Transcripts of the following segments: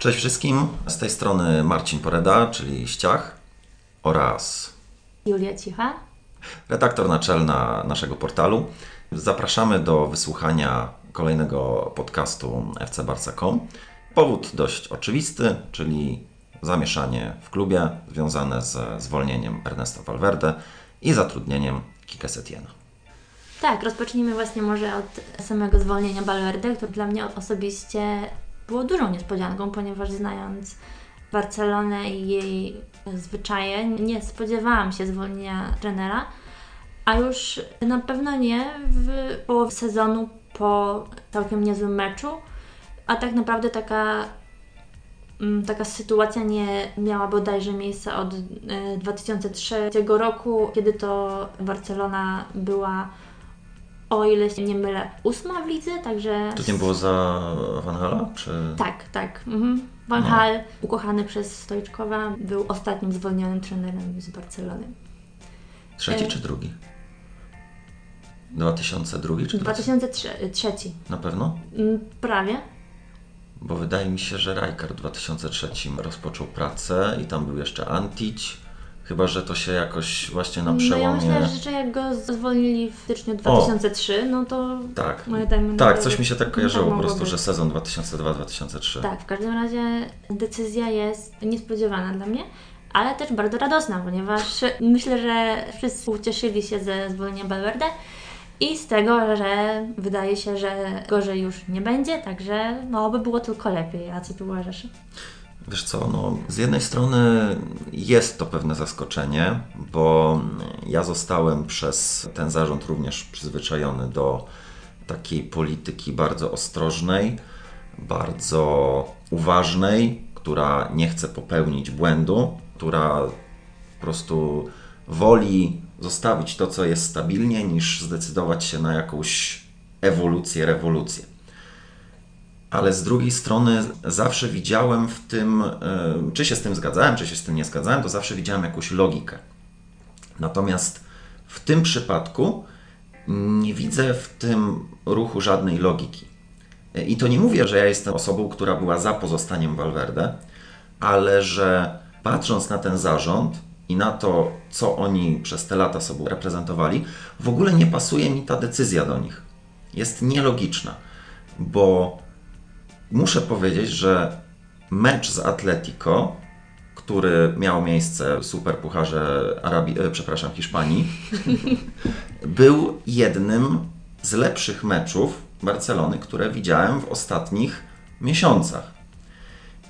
Cześć wszystkim, z tej strony Marcin Poreda, czyli Ściach oraz Julia Cicha, redaktor naczelna naszego portalu. Zapraszamy do wysłuchania kolejnego podcastu FC Barca.com. Powód dość oczywisty, czyli zamieszanie w klubie związane ze zwolnieniem Ernesta Valverde i zatrudnieniem Kike Setiena. Tak, rozpocznijmy właśnie może od samego zwolnienia Valverde, które dla mnie osobiście było dużą niespodzianką, ponieważ znając Barcelonę i jej zwyczaje, nie spodziewałam się zwolnienia trenera, a już na pewno nie w połowie sezonu po całkiem niezłym meczu, a tak naprawdę taka mm, taka sytuacja nie miała bodajże miejsca od 2003 e, roku, kiedy to Barcelona była o ile się nie mylę, ósma w lidze, także... To nie było za Van Hala? Czy... Tak, tak. Mhm. Van no. Hal, ukochany przez Stojczkowa, był ostatnim zwolnionym trenerem z Barcelony. Trzeci e... czy drugi? 2002 czy 2003? Na pewno? Mm, prawie. Bo wydaje mi się, że Rijkaard w 2003 rozpoczął pracę i tam był jeszcze Antic Chyba, że to się jakoś właśnie na przełomie... No ja myślę, że jak go zwolnili w styczniu 2003, o, no to... Tak, tak coś mi się tak kojarzyło po prostu, że sezon 2002-2003. Tak, w każdym razie decyzja jest niespodziewana dla mnie, ale też bardzo radosna, ponieważ myślę, że wszyscy ucieszyli się ze zwolnienia Balverde i z tego, że wydaje się, że gorzej już nie będzie, także no, by było tylko lepiej. A co ty uważasz? Wiesz co, no, z jednej strony jest to pewne zaskoczenie, bo ja zostałem przez ten zarząd również przyzwyczajony do takiej polityki bardzo ostrożnej, bardzo uważnej, która nie chce popełnić błędu, która po prostu woli zostawić to, co jest stabilnie, niż zdecydować się na jakąś ewolucję, rewolucję ale z drugiej strony zawsze widziałem w tym, e, czy się z tym zgadzałem, czy się z tym nie zgadzałem, to zawsze widziałem jakąś logikę. Natomiast w tym przypadku nie widzę w tym ruchu żadnej logiki. I to nie mówię, że ja jestem osobą, która była za pozostaniem Valverde, ale że patrząc na ten zarząd i na to, co oni przez te lata sobą reprezentowali, w ogóle nie pasuje mi ta decyzja do nich. Jest nielogiczna, bo muszę powiedzieć, że mecz z Atletico, który miał miejsce w Superpucharze Arabii, e, przepraszam, Hiszpanii, był jednym z lepszych meczów Barcelony, które widziałem w ostatnich miesiącach.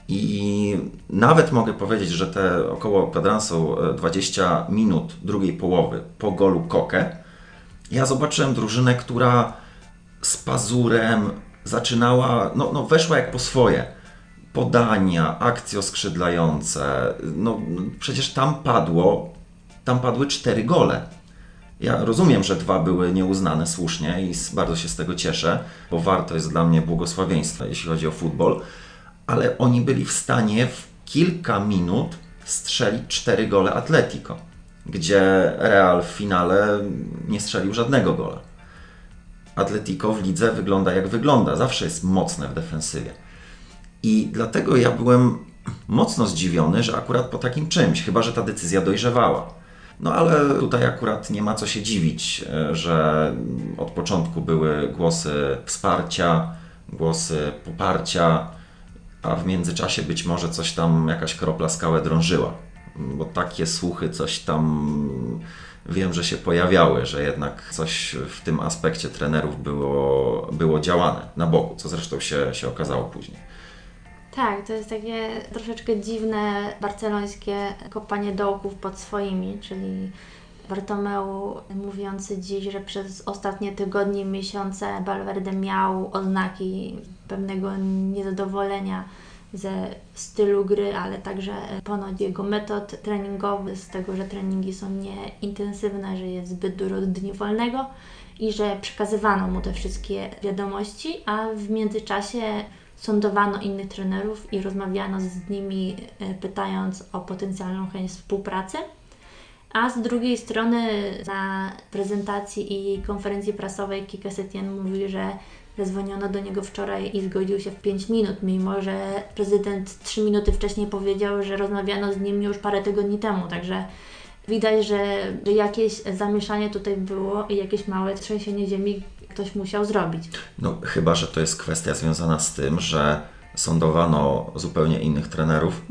I nawet mogę powiedzieć, że te około kwadransu 20 minut drugiej połowy po golu Koke, ja zobaczyłem drużynę, która z pazurem, zaczynała, no, no weszła jak po swoje. Podania, akcje oskrzydlające, no przecież tam padło, tam padły cztery gole. Ja rozumiem, że dwa były nieuznane słusznie i bardzo się z tego cieszę, bo warto jest dla mnie błogosławieństwo, jeśli chodzi o futbol, ale oni byli w stanie w kilka minut strzelić cztery gole Atletico, gdzie Real w finale nie strzelił żadnego gola. Atletico w lidze wygląda jak wygląda, zawsze jest mocne w defensywie. I dlatego ja byłem mocno zdziwiony, że akurat po takim czymś, chyba że ta decyzja dojrzewała. No ale tutaj akurat nie ma co się dziwić, e, że od początku były głosy wsparcia, głosy poparcia, a w międzyczasie być może coś tam, jakaś kropla skałę drążyła. Bo takie słuchy coś tam wiem, że się pojawiały, że jednak coś w tym aspekcie trenerów było, było działane na boku, co zresztą się, się okazało później. Tak, to jest takie troszeczkę dziwne barcelońskie kopanie dołków pod swoimi, czyli Bartomeu mówiący dziś, że przez ostatnie tygodnie, miesiące Valverde miał oznaki pewnego niezadowolenia ze stylu gry, ale także ponoć jego metod treningowych, z tego, że treningi są nieintensywne, że jest zbyt dużo dni wolnego i że przekazywano mu te wszystkie wiadomości, a w międzyczasie sądowano innych trenerów i rozmawiano z nimi, e, pytając o potencjalną chęć współpracy. A z drugiej strony na prezentacji i konferencji prasowej Kike Setien mówił, że Zadzwoniono do niego wczoraj i zgodził się w 5 minut, mimo że prezydent 3 minuty wcześniej powiedział, że rozmawiano z nim już parę tygodni temu, także widać, że, jakieś zamieszanie tutaj było i jakieś małe trzęsienie ziemi ktoś musiał zrobić. No chyba, że to jest kwestia związana z tym, że sądowano zupełnie innych trenerów,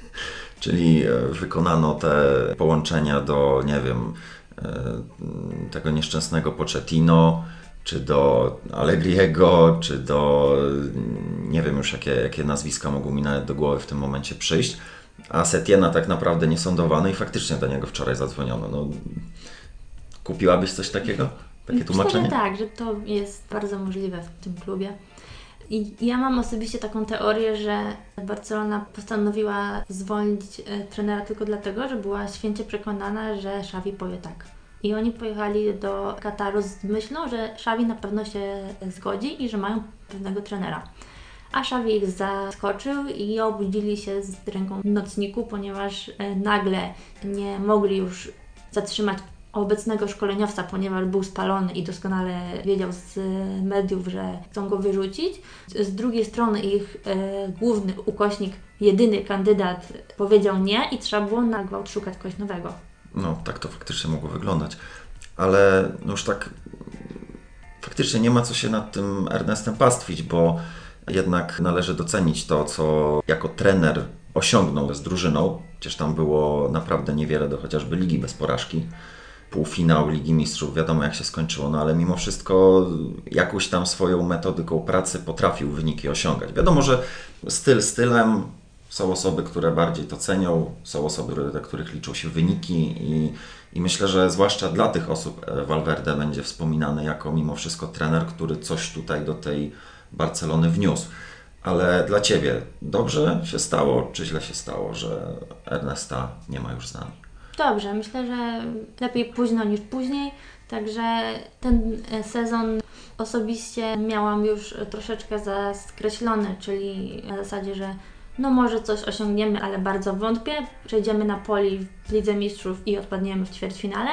czyli e, wykonano te połączenia do, nie wiem, e, tego nieszczęsnego Pochettino, czy do Allegriego, czy do nie wiem już jakie, jakie nazwiska mogą mi nawet do głowy w tym momencie przyjść. A Setiena tak naprawdę nie sądowano i faktycznie do niego wczoraj zadzwoniono. No, kupiłabyś coś takiego? Takie tłumaczenie? Myślę, że tak, że to jest bardzo możliwe w tym klubie. I ja mam osobiście taką teorię, że Barcelona postanowiła zwolnić e, trenera tylko dlatego, że była święcie przekonana, że Xavi powie tak. I oni pojechali do Kataru z myślą, że Xavi na pewno się zgodzi i że mają pewnego trenera. A Xavi ich zaskoczył i obudzili się z ręką w nocniku, ponieważ e, nagle nie mogli już zatrzymać obecnego szkoleniowca, ponieważ był spalony i doskonale wiedział z mediów, że chcą go wyrzucić. Z drugiej strony ich e, główny ukośnik, jedyny kandydat powiedział nie i trzeba było na gwałt szukać kogoś nowego. No, tak to faktycznie mogło wyglądać. Ale no już tak faktycznie nie ma co się nad tym Ernestem pastwić, bo jednak należy docenić to, co jako trener osiągnął z drużyną. Przecież tam było naprawdę niewiele do chociażby ligi bez porażki. Półfinał Ligi Mistrzów, wiadomo jak się skończyło, no ale mimo wszystko jakąś tam swoją metodyką pracy potrafił wyniki osiągać. Wiadomo, że styl stylem, są osoby, które bardziej to cenią, są osoby, dla których liczą się wyniki i, i myślę, że zwłaszcza dla tych osób e, Valverde będzie wspominany jako mimo wszystko trener, który coś tutaj do tej Barcelony wniósł. Ale dla Ciebie dobrze się stało, czy źle się stało, że Ernesta nie ma już z nami? Dobrze, myślę, że lepiej późno niż później. Także ten e, sezon osobiście miałam już troszeczkę zaskreślony, czyli na zasadzie, że no może coś osiągniemy, ale bardzo wątpię. Przejdziemy na poli w Lidze Mistrzów i odpadniemy w ćwierćfinale.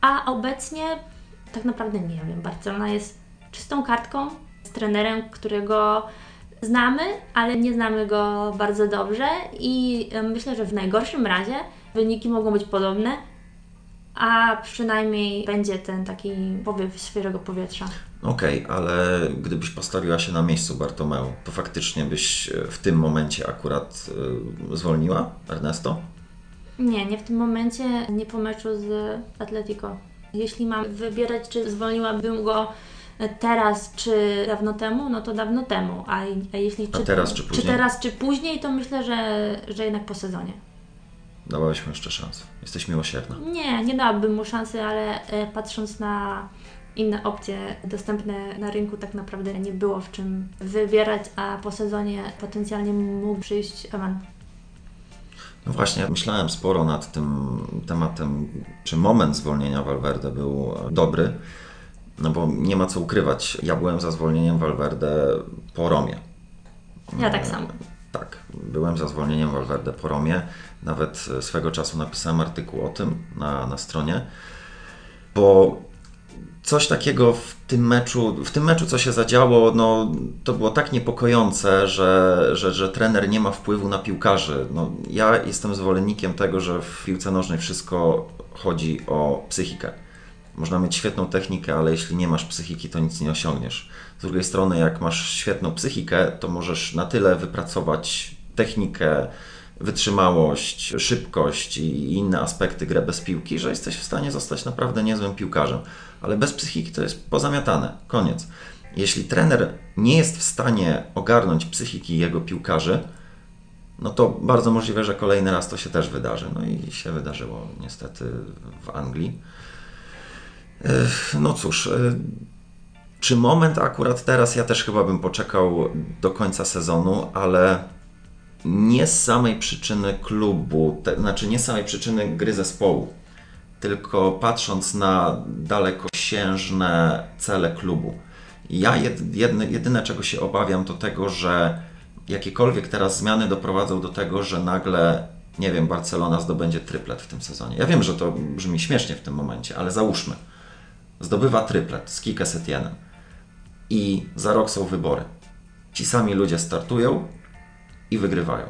A obecnie tak naprawdę nie wiem. Barcelona jest czystą kartką z trenerem, którego znamy, ale nie znamy go bardzo dobrze i myślę, że w najgorszym razie wyniki mogą być podobne, a przynajmniej będzie ten taki powiew świeżego powietrza. Okej, okay, ale gdybyś postawiła się na miejscu Bartomeu, to faktycznie byś e, w tym momencie akurat y, zwolniła Ernesto? Nie, nie w tym momencie, nie po meczu z Atletico. Jeśli mam wybierać, czy zwolniłabym go teraz czy dawno temu, no to dawno temu. A, a jeśli a czy, teraz czy później? Czy teraz czy później, to myślę, że, że jednak po sezonie. Dałabyś jeszcze szansę. Jesteś miłosierna. Nie, nie dałabym mu szansy, ale e, patrząc na inne opcje dostępne na rynku, tak naprawdę nie było w czym wybierać, a po sezonie potencjalnie mógł przyjść Ewan. No właśnie, myślałem sporo nad tym tematem, czy moment zwolnienia Valverde był dobry, no bo nie ma co ukrywać. Ja byłem za zwolnieniem Valverde po Romie. Ja tak samo. Tak, byłem za zwolnieniem Valverde po Romie. Nawet swego czasu napisałem artykuł o tym na, na stronie, bo coś takiego w tym meczu, w tym meczu co się zadziało, no, to było tak niepokojące, że, że, że trener nie ma wpływu na piłkarzy. No, ja jestem zwolennikiem tego, że w piłce nożnej wszystko chodzi o psychikę. Można mieć świetną technikę, ale jeśli nie masz psychiki, to nic nie osiągniesz. Z drugiej strony, jak masz świetną psychikę, to możesz na tyle wypracować technikę, wytrzymałość, szybkość i inne aspekty gry bez piłki, że jesteś w stanie zostać naprawdę niezłym piłkarzem. Ale bez psychiki to jest pozamiatane. Koniec. Jeśli trener nie jest w stanie ogarnąć psychiki jego piłkarzy, no to bardzo możliwe, że kolejny raz to się też wydarzy. No i się wydarzyło niestety w Anglii. No cóż, e, czy moment akurat teraz, ja też chyba bym poczekał do końca sezonu, ale nie z samej przyczyny klubu, te, znaczy nie z samej przyczyny gry zespołu, tylko patrząc na dalekosiężne cele klubu. Ja jedyne, jedyne czego się obawiam to tego, że jakiekolwiek teraz zmiany doprowadzą do tego, że nagle, nie wiem, Barcelona zdobędzie tryplet w tym sezonie. Ja wiem, że to brzmi śmiesznie w tym momencie, ale załóżmy zdobywa tryplet z Kike Setienem. i za rok są wybory. Ci sami ludzie startują i wygrywają.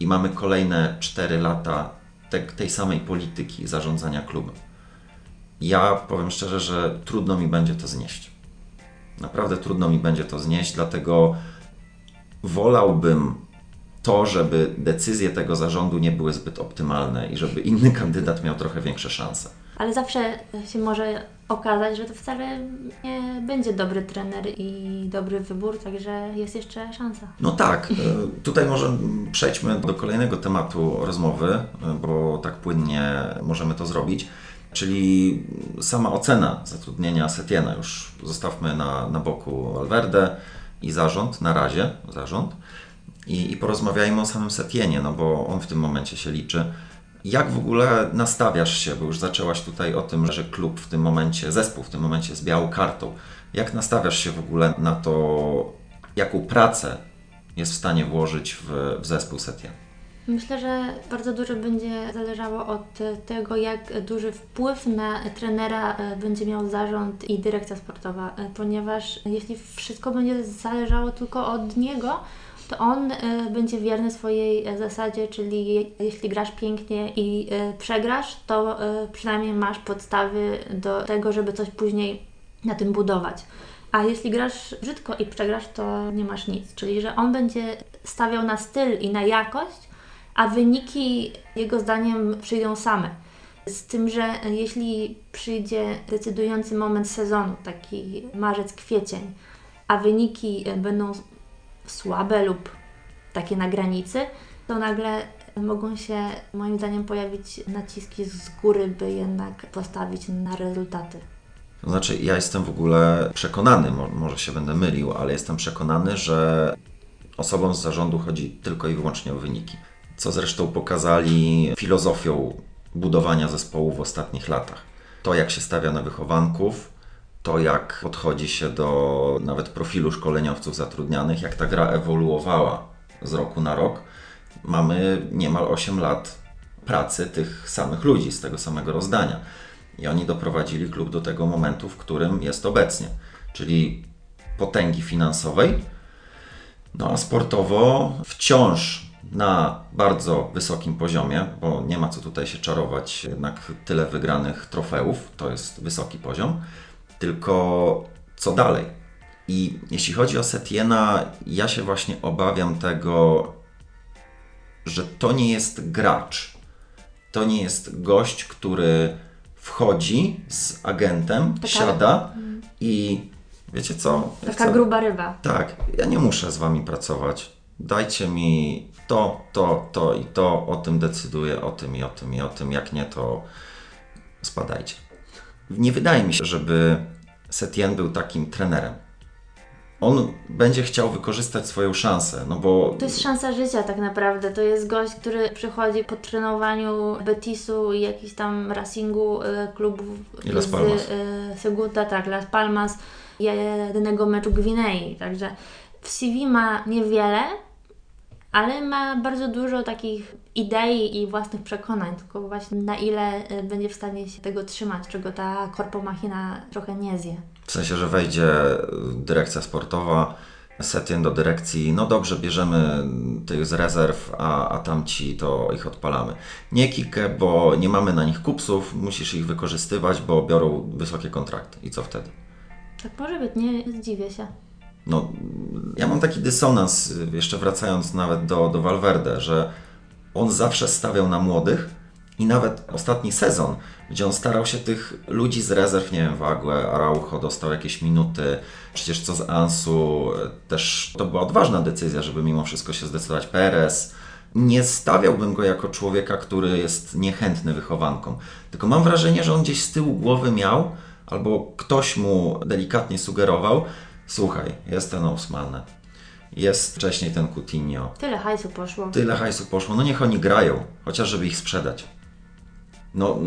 I mamy kolejne 4 lata te, tej samej polityki zarządzania klubem. Ja powiem szczerze, że trudno mi będzie to znieść. Naprawdę trudno mi będzie to znieść, dlatego wolałbym to, żeby decyzje tego zarządu nie były zbyt optymalne i żeby inny kandydat miał trochę większe szanse. Ale zawsze się może okazać, że to wcale nie będzie dobry trener i dobry wybór, także jest jeszcze szansa. No tak, e, tutaj może przejdźmy do kolejnego tematu rozmowy, e, bo tak płynnie możemy to zrobić, czyli sama ocena zatrudnienia Setiena. Już zostawmy na, na boku Valverde i zarząd, na razie zarząd. I, i porozmawiajmy o samym Setienie, no bo on w tym momencie się liczy. Jak w ogóle nastawiasz się, bo już zaczęłaś tutaj o tym, że klub w tym momencie, zespół w tym momencie jest białą kartą. Jak nastawiasz się w ogóle na to, jaką pracę jest w stanie włożyć w, w zespół Setien? Myślę, że bardzo dużo będzie zależało od tego, jak duży wpływ na trenera e, będzie miał zarząd i dyrekcja sportowa, e, ponieważ jeśli wszystko będzie zależało tylko od niego, to on y, będzie wierny swojej e, zasadzie, czyli jeśli grasz pięknie i y, przegrasz, to przynajmniej masz podstawy do tego, żeby coś później na tym budować. A jeśli grasz brzydko i przegrasz, to nie masz nic. Czyli, że on będzie stawiał na styl i na jakość, a wyniki jego zdaniem przyjdą same. Z tym, że jeśli przyjdzie decydujący moment sezonu, taki marzec, kwiecień, a wyniki będą słabe lub takie na granicy, to nagle mogą się moim zdaniem pojawić naciski z góry, by jednak postawić na rezultaty. To znaczy, ja jestem w ogóle przekonany, może się będę mylił, ale jestem przekonany, że osobom z zarządu chodzi tylko i wyłącznie o wyniki. Co zresztą pokazali filozofią budowania zespołu w ostatnich latach. To, jak się stawia na wychowanków, to, jak podchodzi się do nawet profilu szkoleniowców zatrudnianych, jak ta gra ewoluowała z roku na rok. Mamy niemal 8 lat pracy tych samych ludzi z tego samego rozdania. I oni doprowadzili klub do tego momentu, w którym jest obecnie, czyli potęgi finansowej, no a sportowo wciąż na bardzo wysokim poziomie, bo nie ma co tutaj się czarować, jednak tyle wygranych trofeów to jest wysoki poziom. Tylko co dalej? I jeśli chodzi o Setiena, ja się właśnie obawiam tego, że to nie jest gracz. To nie jest gość, który wchodzi z agentem, Taka... siada mm. i wiecie co? Taka chcę... gruba ryba. Tak, ja nie muszę z wami pracować. Dajcie mi to, to, to i to, o tym decyduję, o tym i o tym i o tym. Jak nie, to spadajcie. Nie wydaje mi się, żeby Setien był takim trenerem. On będzie chciał wykorzystać swoją szansę, no bo... To jest szansa życia tak naprawdę. To jest gość, który przychodzi po trenowaniu Betisu i jakiś tam Racingu, y, klubów I Las Palmas. z y, Seguta, tak, Las Palmas, jedynego meczu Gwinei. Także w CV ma niewiele, ale ma bardzo dużo takich idei i własnych przekonań, tylko właśnie na ile y, będzie w stanie się tego trzymać, czego ta korpomachina trochę nie zje. W sensie, że wejdzie dyrekcja sportowa, Setien do dyrekcji, no dobrze, bierzemy tych z rezerw, a, a tamci to ich odpalamy. Nie kikę, bo nie mamy na nich kupsów, musisz ich wykorzystywać, bo biorą wysokie kontrakty. I co wtedy? Tak może być, nie zdziwię się no, ja mam taki dysonans, jeszcze wracając nawet do, do Valverde, że on zawsze stawiał na młodych i nawet ostatni sezon, gdzie on starał się tych ludzi z rezerw, nie wiem, Wagle, Araujo dostał jakieś minuty, przecież co z Ansu, też to była odważna decyzja, żeby mimo wszystko się zdecydować. Perez, nie stawiałbym go jako człowieka, który jest niechętny wychowankom, tylko mam wrażenie, że on gdzieś z tyłu głowy miał, albo ktoś mu delikatnie sugerował, słuchaj, jest ten Osman, jest wcześniej ten Coutinho. Tyle hajsu poszło. Tyle hajsu poszło, no niech oni grają, chociaż żeby ich sprzedać. No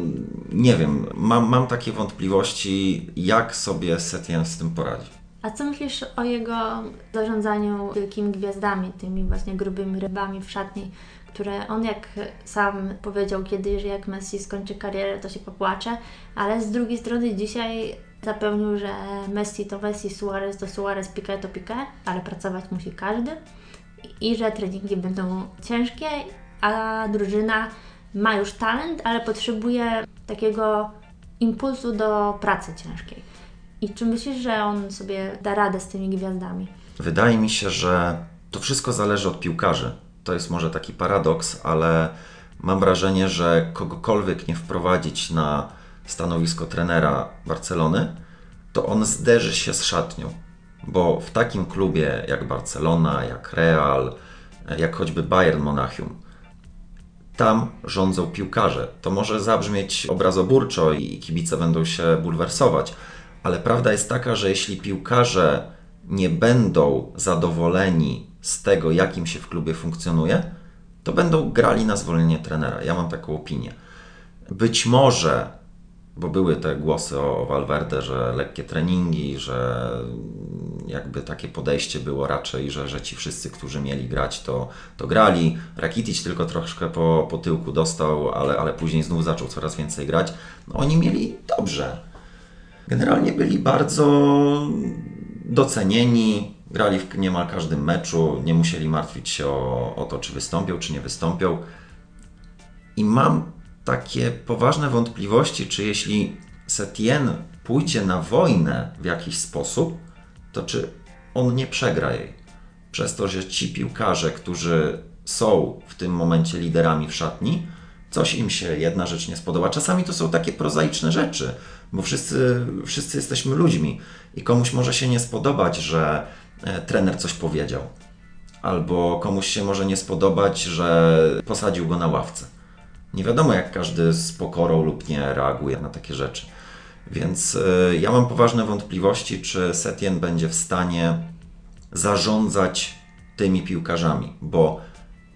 nie wiem, mam, mam takie wątpliwości, jak sobie Setien z tym poradzi. A co myślisz o jego zarządzaniu wielkimi gwiazdami, tymi właśnie grubymi rybami w szatni, które on jak sam powiedział kiedyś, że jak Messi skończy karierę, to się popłacze, ale z drugiej strony dzisiaj Zapewnił, że Messi to Messi, Suarez to Suarez, Piqué to Piqué, ale pracować musi każdy i że treningi będą ciężkie, a drużyna ma już talent, ale potrzebuje takiego impulsu do pracy ciężkiej. I czy myślisz, że on sobie da radę z tymi gwiazdami? Wydaje mi się, że to wszystko zależy od piłkarzy. To jest może taki paradoks, ale mam wrażenie, że kogokolwiek nie wprowadzić na stanowisko trenera Barcelony, to on zderzy się z szatnią. Bo w takim klubie jak Barcelona, jak Real, jak choćby Bayern Monachium, tam rządzą piłkarze. To może zabrzmieć obrazoburczo i kibice będą się bulwersować, ale prawda jest taka, że jeśli piłkarze nie będą zadowoleni z tego, jakim się w klubie funkcjonuje, to będą grali na zwolnienie trenera. Ja mam taką opinię. Być może, bo były te głosy o Valverde, że lekkie treningi, że jakby takie podejście było raczej, że, że ci wszyscy, którzy mieli grać, to, to grali. Rakitic tylko troszkę po, po tyłku dostał, ale, ale później znów zaczął coraz więcej grać. No, oni mieli dobrze. Generalnie byli bardzo docenieni, grali w niemal każdym meczu, nie musieli martwić się o, o to, czy wystąpią, czy nie wystąpią. I mam takie poważne wątpliwości, czy jeśli Setien pójdzie na wojnę w jakiś sposób, to czy on nie przegra jej. Przez to, że ci piłkarze, którzy są w tym momencie liderami w szatni, coś im się jedna rzecz nie spodoba. Czasami to są takie prozaiczne rzeczy, bo wszyscy, wszyscy jesteśmy ludźmi i komuś może się nie spodobać, że e, trener coś powiedział, albo komuś się może nie spodobać, że posadził go na ławce. Nie wiadomo, jak każdy z pokorą lub nie reaguje na takie rzeczy. Więc e, ja mam poważne wątpliwości, czy Setien będzie w stanie zarządzać tymi piłkarzami, bo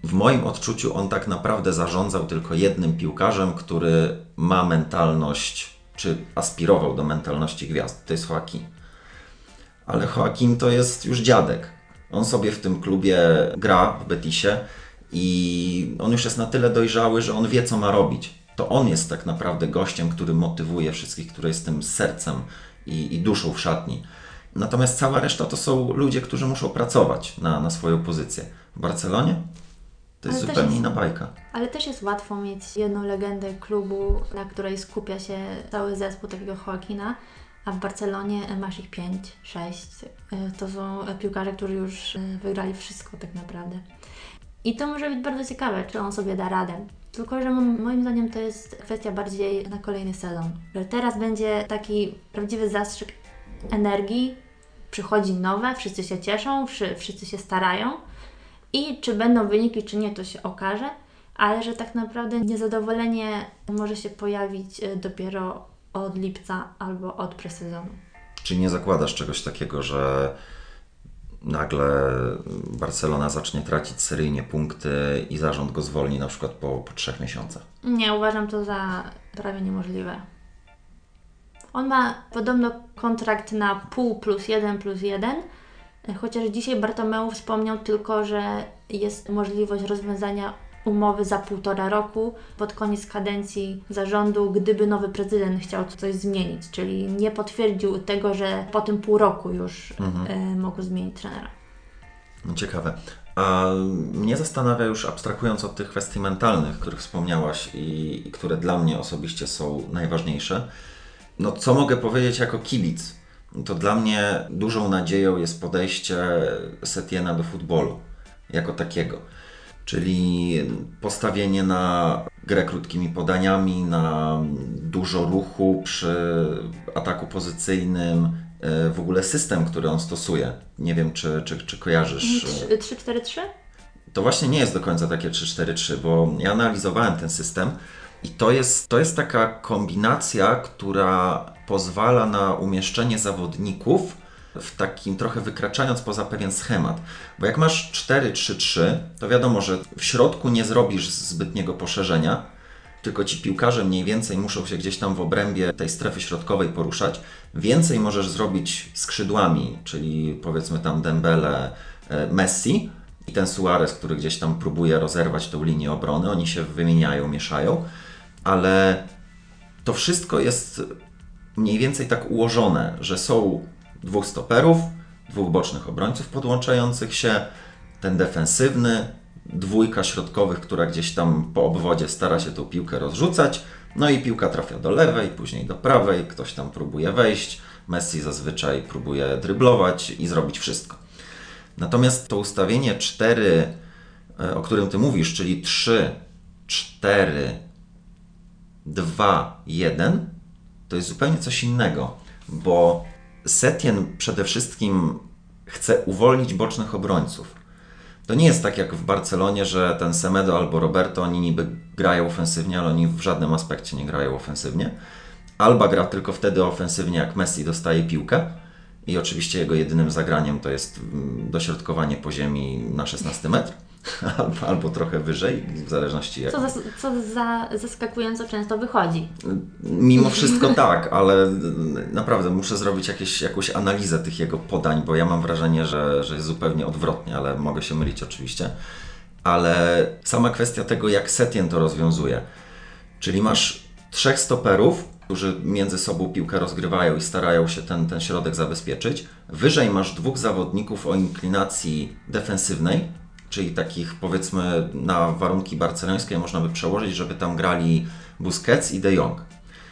w moim odczuciu on tak naprawdę zarządzał tylko jednym piłkarzem, który ma mentalność, czy aspirował do mentalności gwiazd. To jest Joaquin. Ale Joaquin to jest już dziadek. On sobie w tym klubie gra w Betisie i on już jest na tyle dojrzały, że on wie, co ma robić to on jest tak naprawdę gościem, który motywuje wszystkich, który jest tym sercem i, i duszą w szatni. Natomiast cała reszta to są ludzie, którzy muszą pracować na, na swoją pozycję. W Barcelonie to jest ale zupełnie jest, inna bajka. Ale też jest łatwo mieć jedną legendę klubu, na której skupia się cały zespół takiego Joaquina, a w Barcelonie masz ich 5, 6. To są piłkarze, którzy już wygrali wszystko tak naprawdę. I to może być bardzo ciekawe, czy on sobie da radę. Tylko, że moim zdaniem to jest kwestia bardziej na kolejny sezon. Że teraz będzie taki prawdziwy zastrzyk energii, przychodzi nowe, wszyscy się cieszą, wszyscy się starają i czy będą wyniki, czy nie, to się okaże, ale że tak naprawdę niezadowolenie może się pojawić e, dopiero od lipca albo od presezonu. Czy nie zakładasz czegoś takiego, że nagle Barcelona zacznie tracić seryjnie punkty i zarząd go zwolni na przykład po, po trzech miesiącach? Nie, uważam to za prawie niemożliwe. On ma podobno kontrakt na pół plus jeden plus jeden, chociaż dzisiaj Bartomeu wspomniał tylko, że jest możliwość rozwiązania umowy za półtora roku pod koniec kadencji zarządu, gdyby nowy prezydent chciał coś zmienić, czyli nie potwierdził tego, że po tym pół roku już mhm. y, mógł zmienić trenera. Ciekawe. A mnie zastanawia już abstrahując od tych kwestii mentalnych, których wspomniałaś i, i które dla mnie osobiście są najważniejsze. No co mogę powiedzieć jako kibic? To dla mnie dużą nadzieją jest podejście Setiena do futbolu jako takiego czyli postawienie na grę krótkimi podaniami, na dużo ruchu przy ataku pozycyjnym, e, w ogóle system, który on stosuje. Nie wiem, czy, czy, czy kojarzysz. 3-4-3? To właśnie nie jest do końca takie 3-4-3, bo ja analizowałem ten system i to jest, to jest taka kombinacja, która pozwala na umieszczenie zawodników w takim trochę wykraczając poza pewien schemat. Bo jak masz 4-3-3, to wiadomo, że w środku nie zrobisz zbytniego poszerzenia, tylko ci piłkarze mniej więcej muszą się gdzieś tam w obrębie tej strefy środkowej poruszać. Więcej możesz zrobić skrzydłami, czyli powiedzmy tam Dembele, e, Messi i ten Suarez, który gdzieś tam próbuje rozerwać tą linię obrony. Oni się wymieniają, mieszają, ale to wszystko jest mniej więcej tak ułożone, że są dwóch stoperów, dwóch bocznych obrońców podłączających się, ten defensywny, dwójka środkowych, która gdzieś tam po obwodzie stara się tą piłkę rozrzucać, no i piłka trafia do lewej, później do prawej, ktoś tam próbuje wejść, Messi zazwyczaj próbuje dryblować i zrobić wszystko. Natomiast to ustawienie 4, e, o którym Ty mówisz, czyli 3, 4, 2, 1, to jest zupełnie coś innego, bo Setien przede wszystkim chce uwolnić bocznych obrońców. To nie jest tak jak w Barcelonie, że ten Semedo albo Roberto, oni niby grają ofensywnie, ale oni w żadnym aspekcie nie grają ofensywnie. Alba gra tylko wtedy ofensywnie, jak Messi dostaje piłkę. I oczywiście jego jedynym zagraniem to jest mm, dośrodkowanie po ziemi na 16 metr. Albo, albo trochę wyżej, w zależności jak. Co, za, co za zaskakująco często wychodzi. Mimo wszystko tak, ale naprawdę muszę zrobić jakieś, jakąś analizę tych jego podań, bo ja mam wrażenie, że, że jest zupełnie odwrotnie, ale mogę się mylić oczywiście. Ale sama kwestia tego, jak Setien to rozwiązuje. Czyli masz trzech stoperów, którzy między sobą piłkę rozgrywają i starają się ten, ten środek zabezpieczyć. Wyżej masz dwóch zawodników o inklinacji defensywnej, czyli takich powiedzmy na warunki barcelońskie można by przełożyć, żeby tam grali Busquets i De Jong.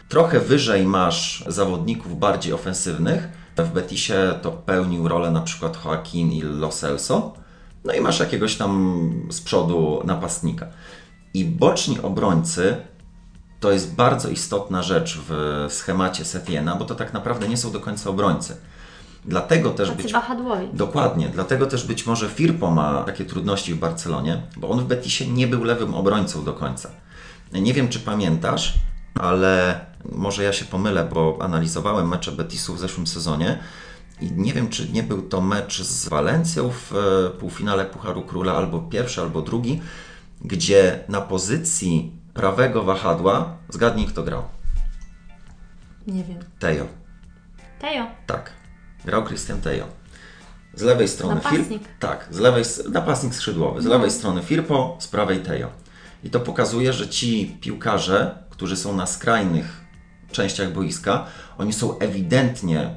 Trochę wyżej masz zawodników bardziej ofensywnych. W Betisie to pełnił rolę na przykład Joaquin i Lo Celso. No i masz jakiegoś tam z przodu napastnika. I boczni obrońcy to jest bardzo istotna rzecz w schemacie Setiena, bo to tak naprawdę nie są do końca obrońcy. Dlatego też Tacy być. wahadłowi. Dokładnie, dlatego też być może Firpo ma takie trudności w Barcelonie, bo on w Betisie nie był lewym obrońcą do końca. Nie wiem, czy pamiętasz, ale może ja się pomylę, bo analizowałem mecze Betisu w zeszłym sezonie i nie wiem, czy nie był to mecz z Walencją w e, półfinale Pucharu Króla, albo pierwszy, albo drugi, gdzie na pozycji prawego wahadła, zgadnij kto grał. Nie wiem. Tejo. Tejo. Tak. Grał Christian Tejo. Z lewej strony Napastnik. Firpo. Tak, z lewej napastnik skrzydłowy. Z lewej strony Firpo, z prawej Tejo. I to pokazuje, że ci piłkarze, którzy są na skrajnych częściach boiska, oni są ewidentnie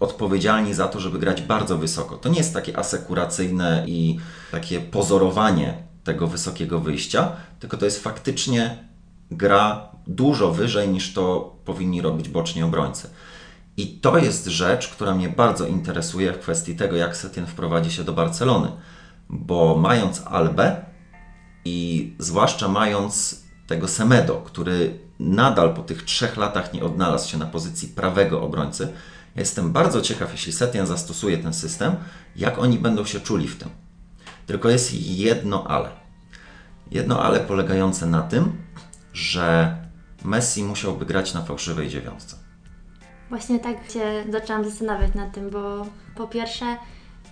odpowiedzialni za to, żeby grać bardzo wysoko. To nie jest takie asekuracyjne i takie pozorowanie tego wysokiego wyjścia, tylko to jest faktycznie gra dużo wyżej niż to powinni robić boczni obrońcy. I to jest rzecz, która mnie bardzo interesuje w kwestii tego, jak Setien wprowadzi się do Barcelony. Bo mając Albę i zwłaszcza mając tego Semedo, który nadal po tych trzech latach nie odnalazł się na pozycji prawego obrońcy, jestem bardzo ciekaw, jeśli Setien zastosuje ten system, jak oni będą się czuli w tym. Tylko jest jedno ale. Jedno ale polegające na tym, że Messi musiałby grać na fałszywej dziewiątce. Właśnie tak się zaczęłam zastanawiać nad tym, bo po pierwsze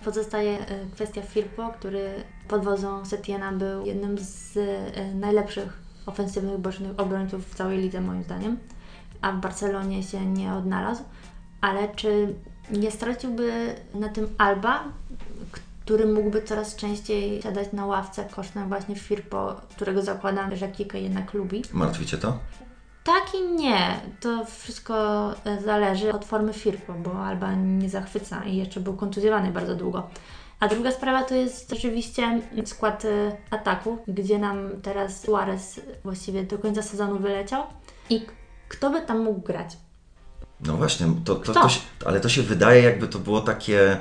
pozostaje e, kwestia Firpo, który pod wodzą Setiena był jednym z e, najlepszych ofensywnych bocznych obrońców w całej lidze moim zdaniem, a w Barcelonie się nie odnalazł. Ale czy nie straciłby na tym Alba, który mógłby coraz częściej siadać na ławce kosztem właśnie Firpo, którego zakładam, że Kike jednak lubi? Martwicie to? Tak i nie. To wszystko e, zależy od formy Firpo, bo Alba nie zachwyca i jeszcze był kontuzjowany bardzo długo. A druga sprawa to jest oczywiście skład e, ataku, gdzie nam teraz Suarez właściwie do końca sezonu wyleciał. I kto by tam mógł grać? No właśnie, to, to, to się, ale to się wydaje, jakby to było takie,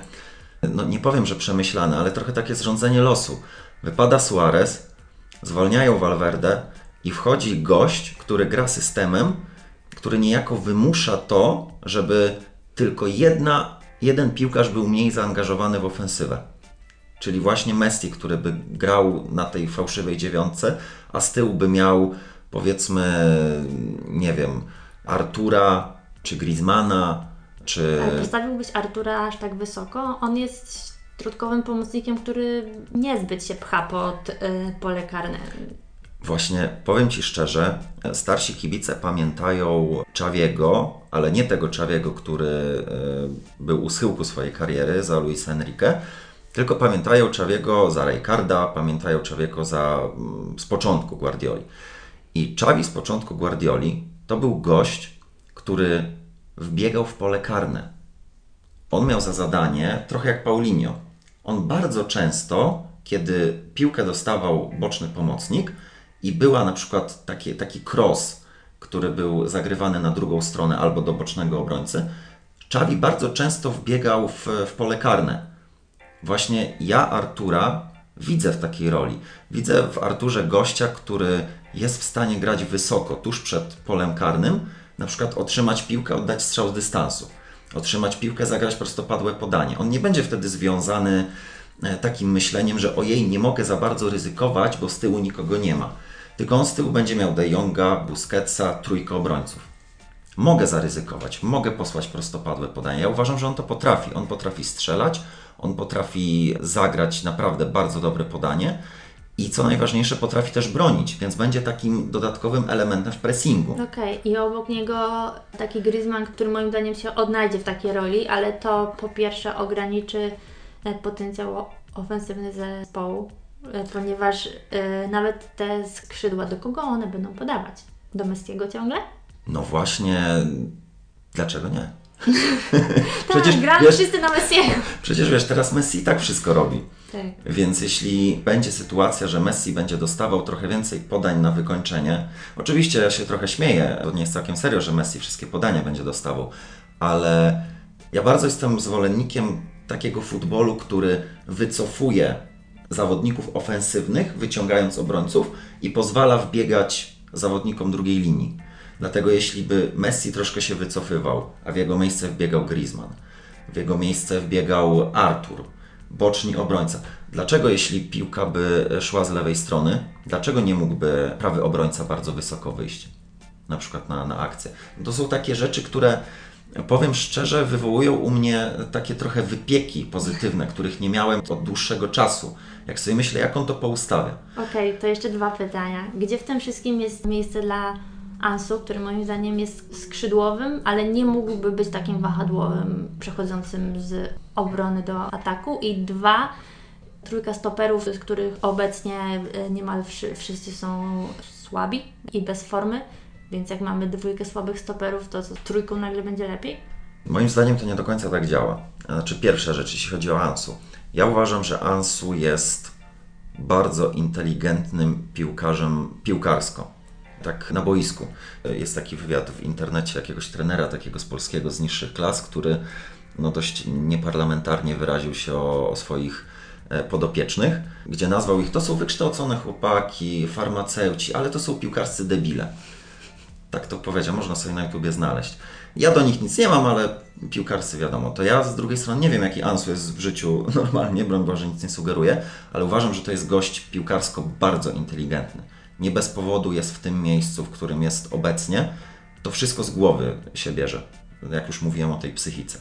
no nie powiem, że przemyślane, ale trochę takie zrządzenie losu. Wypada Suarez, zwalniają Valverde i wchodzi gość, który gra systemem, który niejako wymusza to, żeby tylko jedna, jeden piłkarz był mniej zaangażowany w ofensywę. Czyli właśnie Messi, który by grał na tej fałszywej dziewiątce, a z tyłu by miał powiedzmy, nie wiem, Artura, czy Griezmana, czy... Ale postawiłbyś Artura aż tak wysoko? On jest środkowym pomocnikiem, który niezbyt się pcha pod y, pole karne. Właśnie powiem Ci szczerze, starsi kibice pamiętają Czawiego, ale nie tego Czawiego, który e, był u schyłku swojej kariery za Luisa Enrique, tylko pamiętają Czawiego za Rijkaarda, pamiętają Czawiego za, mm, z początku Guardioli. I Czawi z początku Guardioli to był gość, który wbiegał w pole karne. On miał za zadanie, trochę jak Paulinho, on bardzo często, kiedy piłkę dostawał boczny pomocnik i była na przykład taki, taki cross, który był zagrywany na drugą stronę albo do bocznego obrońcy, Czawi bardzo często wbiegał w, w pole karne. Właśnie ja Artura widzę w takiej roli. Widzę w Arturze gościa, który jest w stanie grać wysoko, tuż przed polem karnym, na przykład otrzymać piłkę, oddać strzał z dystansu, otrzymać piłkę, zagrać prostopadłe podanie. On nie będzie wtedy związany e, takim myśleniem, że ojej, nie mogę za bardzo ryzykować, bo z tyłu nikogo nie ma. Tylko on z tyłu będzie miał De Jonga, Busquetsa, trójkę obrońców. Mogę zaryzykować, mogę posłać prostopadłe podanie. Ja uważam, że on to potrafi. On potrafi strzelać, on potrafi zagrać naprawdę bardzo dobre podanie i co najważniejsze, potrafi też bronić, więc będzie takim dodatkowym elementem w pressingu. Okej, i obok niego taki Griezmann, który moim zdaniem się odnajdzie w takiej roli, ale to po pierwsze ograniczy e, potencjał ofensywny zespołu, e, ponieważ e, nawet te skrzydła, do kogo one będą podawać? Do Messiego ciągle? No właśnie, dlaczego nie? tak, gramy wszyscy na Messiego. Przecież wiesz, teraz Messi i tak wszystko robi. Więc jeśli będzie sytuacja, że Messi będzie dostawał trochę więcej podań na wykończenie, oczywiście ja się trochę śmieję, to nie jest całkiem serio, że Messi wszystkie podania będzie dostawał, ale ja bardzo jestem zwolennikiem takiego futbolu, który wycofuje zawodników ofensywnych, wyciągając obrońców i pozwala wbiegać zawodnikom drugiej linii. Dlatego jeśli by Messi troszkę się wycofywał, a w jego miejsce wbiegał Griezmann, w jego miejsce wbiegał Artur, boczni obrońca. Dlaczego jeśli piłka by szła z lewej strony, dlaczego nie mógłby prawy obrońca bardzo wysoko wyjść? Na przykład na, na akcję. To są takie rzeczy, które powiem szczerze, wywołują u mnie takie trochę wypieki pozytywne, których nie miałem od dłuższego czasu. Jak sobie myślę, jak on to poustawia. Okej, okay, to jeszcze dwa pytania. Gdzie w tym wszystkim jest miejsce dla Ansu, który moim zdaniem jest skrzydłowym, ale nie mógłby być takim wahadłowym, przechodzącym z obrony do ataku. I dwa, trójka stoperów, z których obecnie e, niemal wszyscy są słabi i bez formy. Więc jak mamy dwójkę słabych stoperów, to co, trójką nagle będzie lepiej? Moim zdaniem to nie do końca tak działa. Znaczy pierwsza rzecz, jeśli chodzi o Ansu. Ja uważam, że Ansu jest bardzo inteligentnym piłkarzem piłkarsko tak na boisku. Jest taki wywiad w internecie jakiegoś trenera takiego z polskiego z niższych klas, który no dość nieparlamentarnie wyraził się o, o swoich e, podopiecznych, gdzie nazwał ich, to są wykształcone chłopaki, farmaceuci, ale to są piłkarscy debile. Tak to powiedział, można sobie na YouTubie znaleźć. Ja do nich nic nie mam, ale piłkarscy wiadomo. To ja z drugiej strony nie wiem, jaki Ansu jest w życiu normalnie, broń Boże, nic nie sugeruję, ale uważam, że to jest gość piłkarsko bardzo inteligentny nie bez powodu jest w tym miejscu, w którym jest obecnie, to wszystko z głowy się bierze, jak już mówiłem o tej psychice.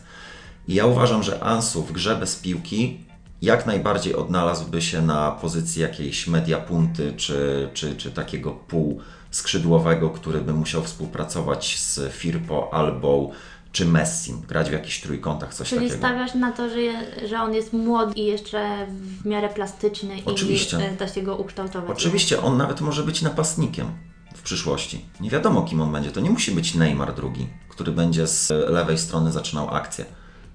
I ja uważam, że Ansu w grze bez piłki jak najbardziej odnalazłby się na pozycji jakiejś media punty, czy, czy, czy takiego pół skrzydłowego, który by musiał współpracować z Firpo albo czy Messi, grać w jakichś trójkątach, coś Czyli takiego. Czyli stawiasz na to, że, że on jest młody i jeszcze w miarę plastyczny Oczywiście. i e, da się go ukształtować. Oczywiście, on nawet może być napastnikiem w przyszłości. Nie wiadomo, kim on będzie. To nie musi być Neymar drugi, który będzie z lewej strony zaczynał akcję.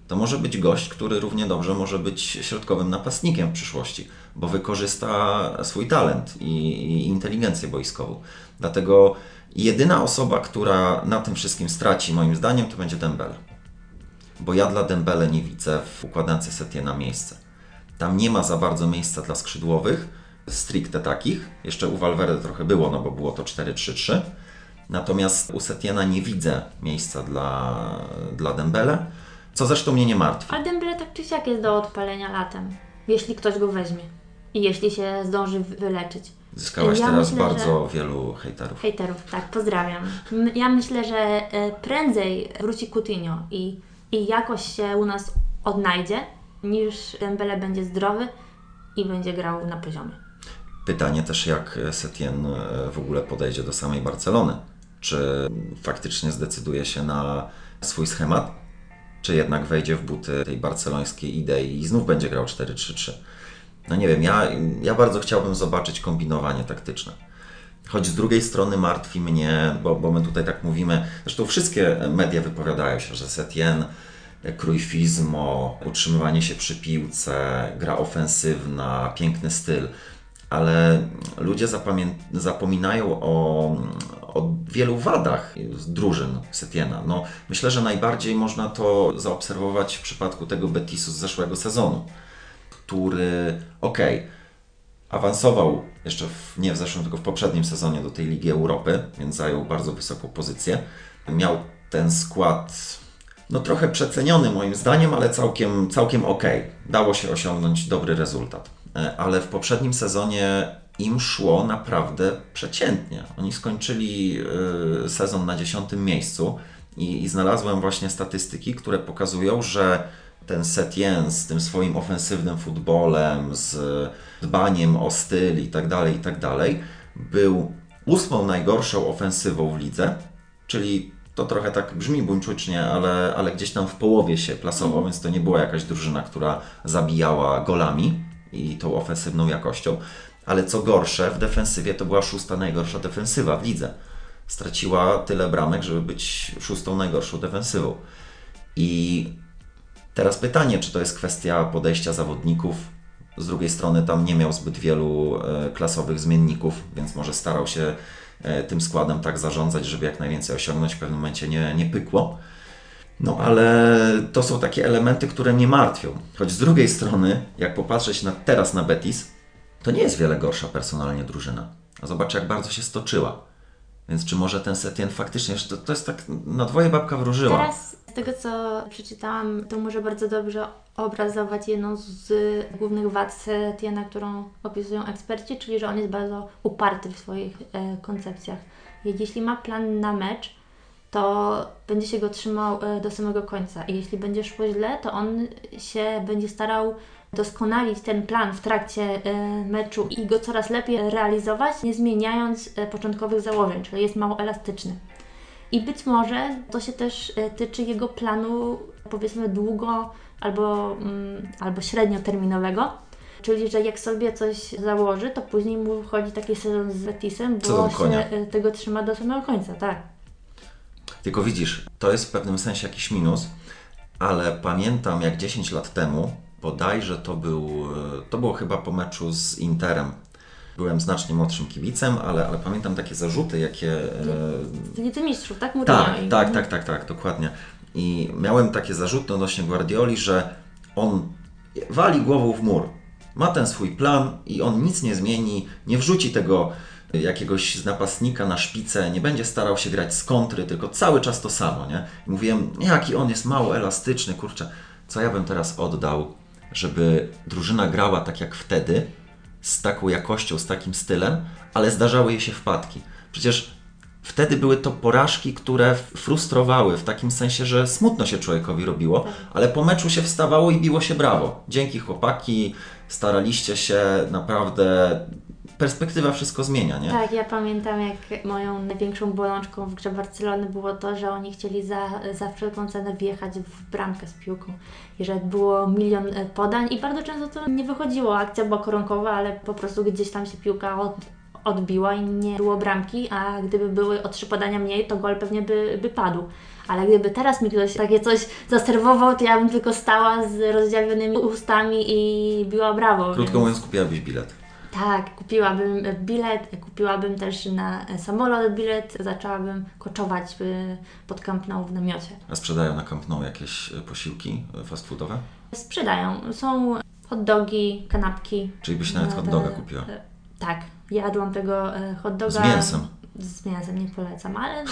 To może być gość, który równie dobrze może być środkowym napastnikiem w przyszłości, bo wykorzysta swój talent i, i inteligencję boiskową. Dlatego Jedyna osoba, która na tym wszystkim straci, moim zdaniem, to będzie Dembele. Bo ja dla Dembele nie widzę w układance Setie na miejsce. Tam nie ma za bardzo miejsca dla skrzydłowych, stricte takich. Jeszcze u Valverde trochę było, no bo było to 4-3-3. Natomiast u Setiena nie widzę miejsca dla, dla Dembele, co zresztą mnie nie martwi. A Dembele tak czy siak jest do odpalenia latem, jeśli ktoś go weźmie i jeśli się zdąży wyleczyć. Zyskałaś ja teraz myślę, bardzo że... wielu hejterów. Hejterów, tak, pozdrawiam. Ja myślę, że e, prędzej wróci Coutinho i, i jakoś się u nas odnajdzie, niż Dembele będzie zdrowy i będzie grał na poziomie. Pytanie też, jak Setien e, w ogóle podejdzie do samej Barcelony. Czy faktycznie zdecyduje się na swój schemat, czy jednak wejdzie w buty tej barcelońskiej idei i znów będzie grał 4-3-3 no nie wiem, ja, ja bardzo chciałbym zobaczyć kombinowanie taktyczne. Choć z drugiej strony martwi mnie, bo, bo my tutaj tak mówimy, zresztą wszystkie media wypowiadają się, że Setien, krujfizmo, utrzymywanie się przy piłce, gra ofensywna, piękny styl, ale ludzie zapominają o, o wielu wadach drużyn Setiena. No, myślę, że najbardziej można to zaobserwować w przypadku tego Betisu z zeszłego sezonu, który, okej, okay, awansował jeszcze w, nie w zeszłym, tylko w poprzednim sezonie do tej Ligi Europy, więc zajął bardzo wysoką pozycję. Miał ten skład no trochę przeceniony moim zdaniem, ale całkiem, całkiem ok. Dało się osiągnąć dobry rezultat. E, ale w poprzednim sezonie im szło naprawdę przeciętnie. Oni skończyli e, sezon na dziesiątym miejscu i, i znalazłem właśnie statystyki, które pokazują, że ten Setien z tym swoim ofensywnym futbolem, z dbaniem o styl i tak dalej, i tak dalej, był ósmą najgorszą ofensywą w lidze, czyli to trochę tak brzmi buńczucznie, ale, ale gdzieś tam w połowie się plasował, mm. więc to nie była jakaś drużyna, która zabijała golami i tą ofensywną jakością. Ale co gorsze, w defensywie to była szósta najgorsza defensywa w lidze. Straciła tyle bramek, żeby być szóstą najgorszą defensywą. I teraz pytanie, czy to jest kwestia podejścia zawodników. Z drugiej strony tam nie miał zbyt wielu e, klasowych zmienników, więc może starał się e, tym składem tak zarządzać, żeby jak najwięcej osiągnąć, w pewnym momencie nie, nie pykło. No ale to są takie elementy, które mnie martwią. Choć z drugiej strony, jak popatrzeć na, teraz na Betis, to nie jest wiele gorsza personalnie drużyna. A zobacz, jak bardzo się stoczyła. Więc czy może ten Setien faktycznie, to, to jest tak na dwoje babka wróżyła. Teraz z tego, co przeczytałam, to może bardzo dobrze obrazować jedną z głównych wad Setiena, którą opisują eksperci, czyli że on jest bardzo uparty w swoich e, koncepcjach. Jeśli ma plan na mecz, to będzie się go trzymał e, do samego końca. I jeśli będzie szło źle, to on się będzie starał doskonalić ten plan w trakcie e, meczu i go coraz lepiej realizować, nie zmieniając e, początkowych założeń, czyli jest mało elastyczny. I być może to się też tyczy jego planu, powiedzmy, długo albo, mm, albo średnioterminowego. Czyli, że jak sobie coś założy, to później mu wchodzi taki sezon z Betisem, bo się tego trzyma do samego końca, tak. Tylko widzisz, to jest w pewnym sensie jakiś minus, ale pamiętam jak 10 lat temu, bodajże to, był, to było chyba po meczu z Interem. Byłem znacznie młodszym kibicem, ale, ale pamiętam takie zarzuty, jakie. Licy Mistrzów, tak? Mourinho tak, tak, tak, tak, tak, dokładnie. I miałem takie zarzuty odnośnie Guardioli, że on wali głową w mur. Ma ten swój plan i on nic nie zmieni, nie wrzuci tego jakiegoś z napastnika na szpicę, nie będzie starał się grać z kontry, tylko cały czas to samo, nie? I mówiłem, jaki on jest mało elastyczny, kurczę, co ja bym teraz oddał, żeby drużyna grała tak jak wtedy, z taką jakością, z takim stylem, ale zdarzały jej się wpadki. Przecież wtedy były to porażki, które frustrowały, w takim sensie, że smutno się człowiekowi robiło, ale po meczu się wstawało i biło się brawo. Dzięki chłopaki, staraliście się, naprawdę perspektywa wszystko zmienia, nie? Tak, ja pamiętam jak moją największą bolączką w grze Barcelony było to, że oni chcieli za, za wszelką cenę wjechać w bramkę z piłką i że było milion e, podań i bardzo często to nie wychodziło, akcja była koronkowa, ale po prostu gdzieś tam się piłka od, odbiła i nie było bramki, a gdyby były o trzy podania mniej, to gol pewnie by, by padł. Ale gdyby teraz mi ktoś takie coś zaserwował, to ja bym tylko stała z rozdziawionymi ustami i biła brawo. Krótko więc... mówiąc, kupiłabyś bilet. Tak, kupiłabym bilet, kupiłabym też na samolot bilet, zaczęłabym koczować pod Camp Nou w namiocie. A sprzedają na Camp Nou jakieś posiłki fast foodowe? Sprzedają. Są hot dogi, kanapki. Czyli byś nawet hot doga kupiła? Tak, jadłam tego e, hot doga. Z mięsem? Z mięsem, nie polecam, ale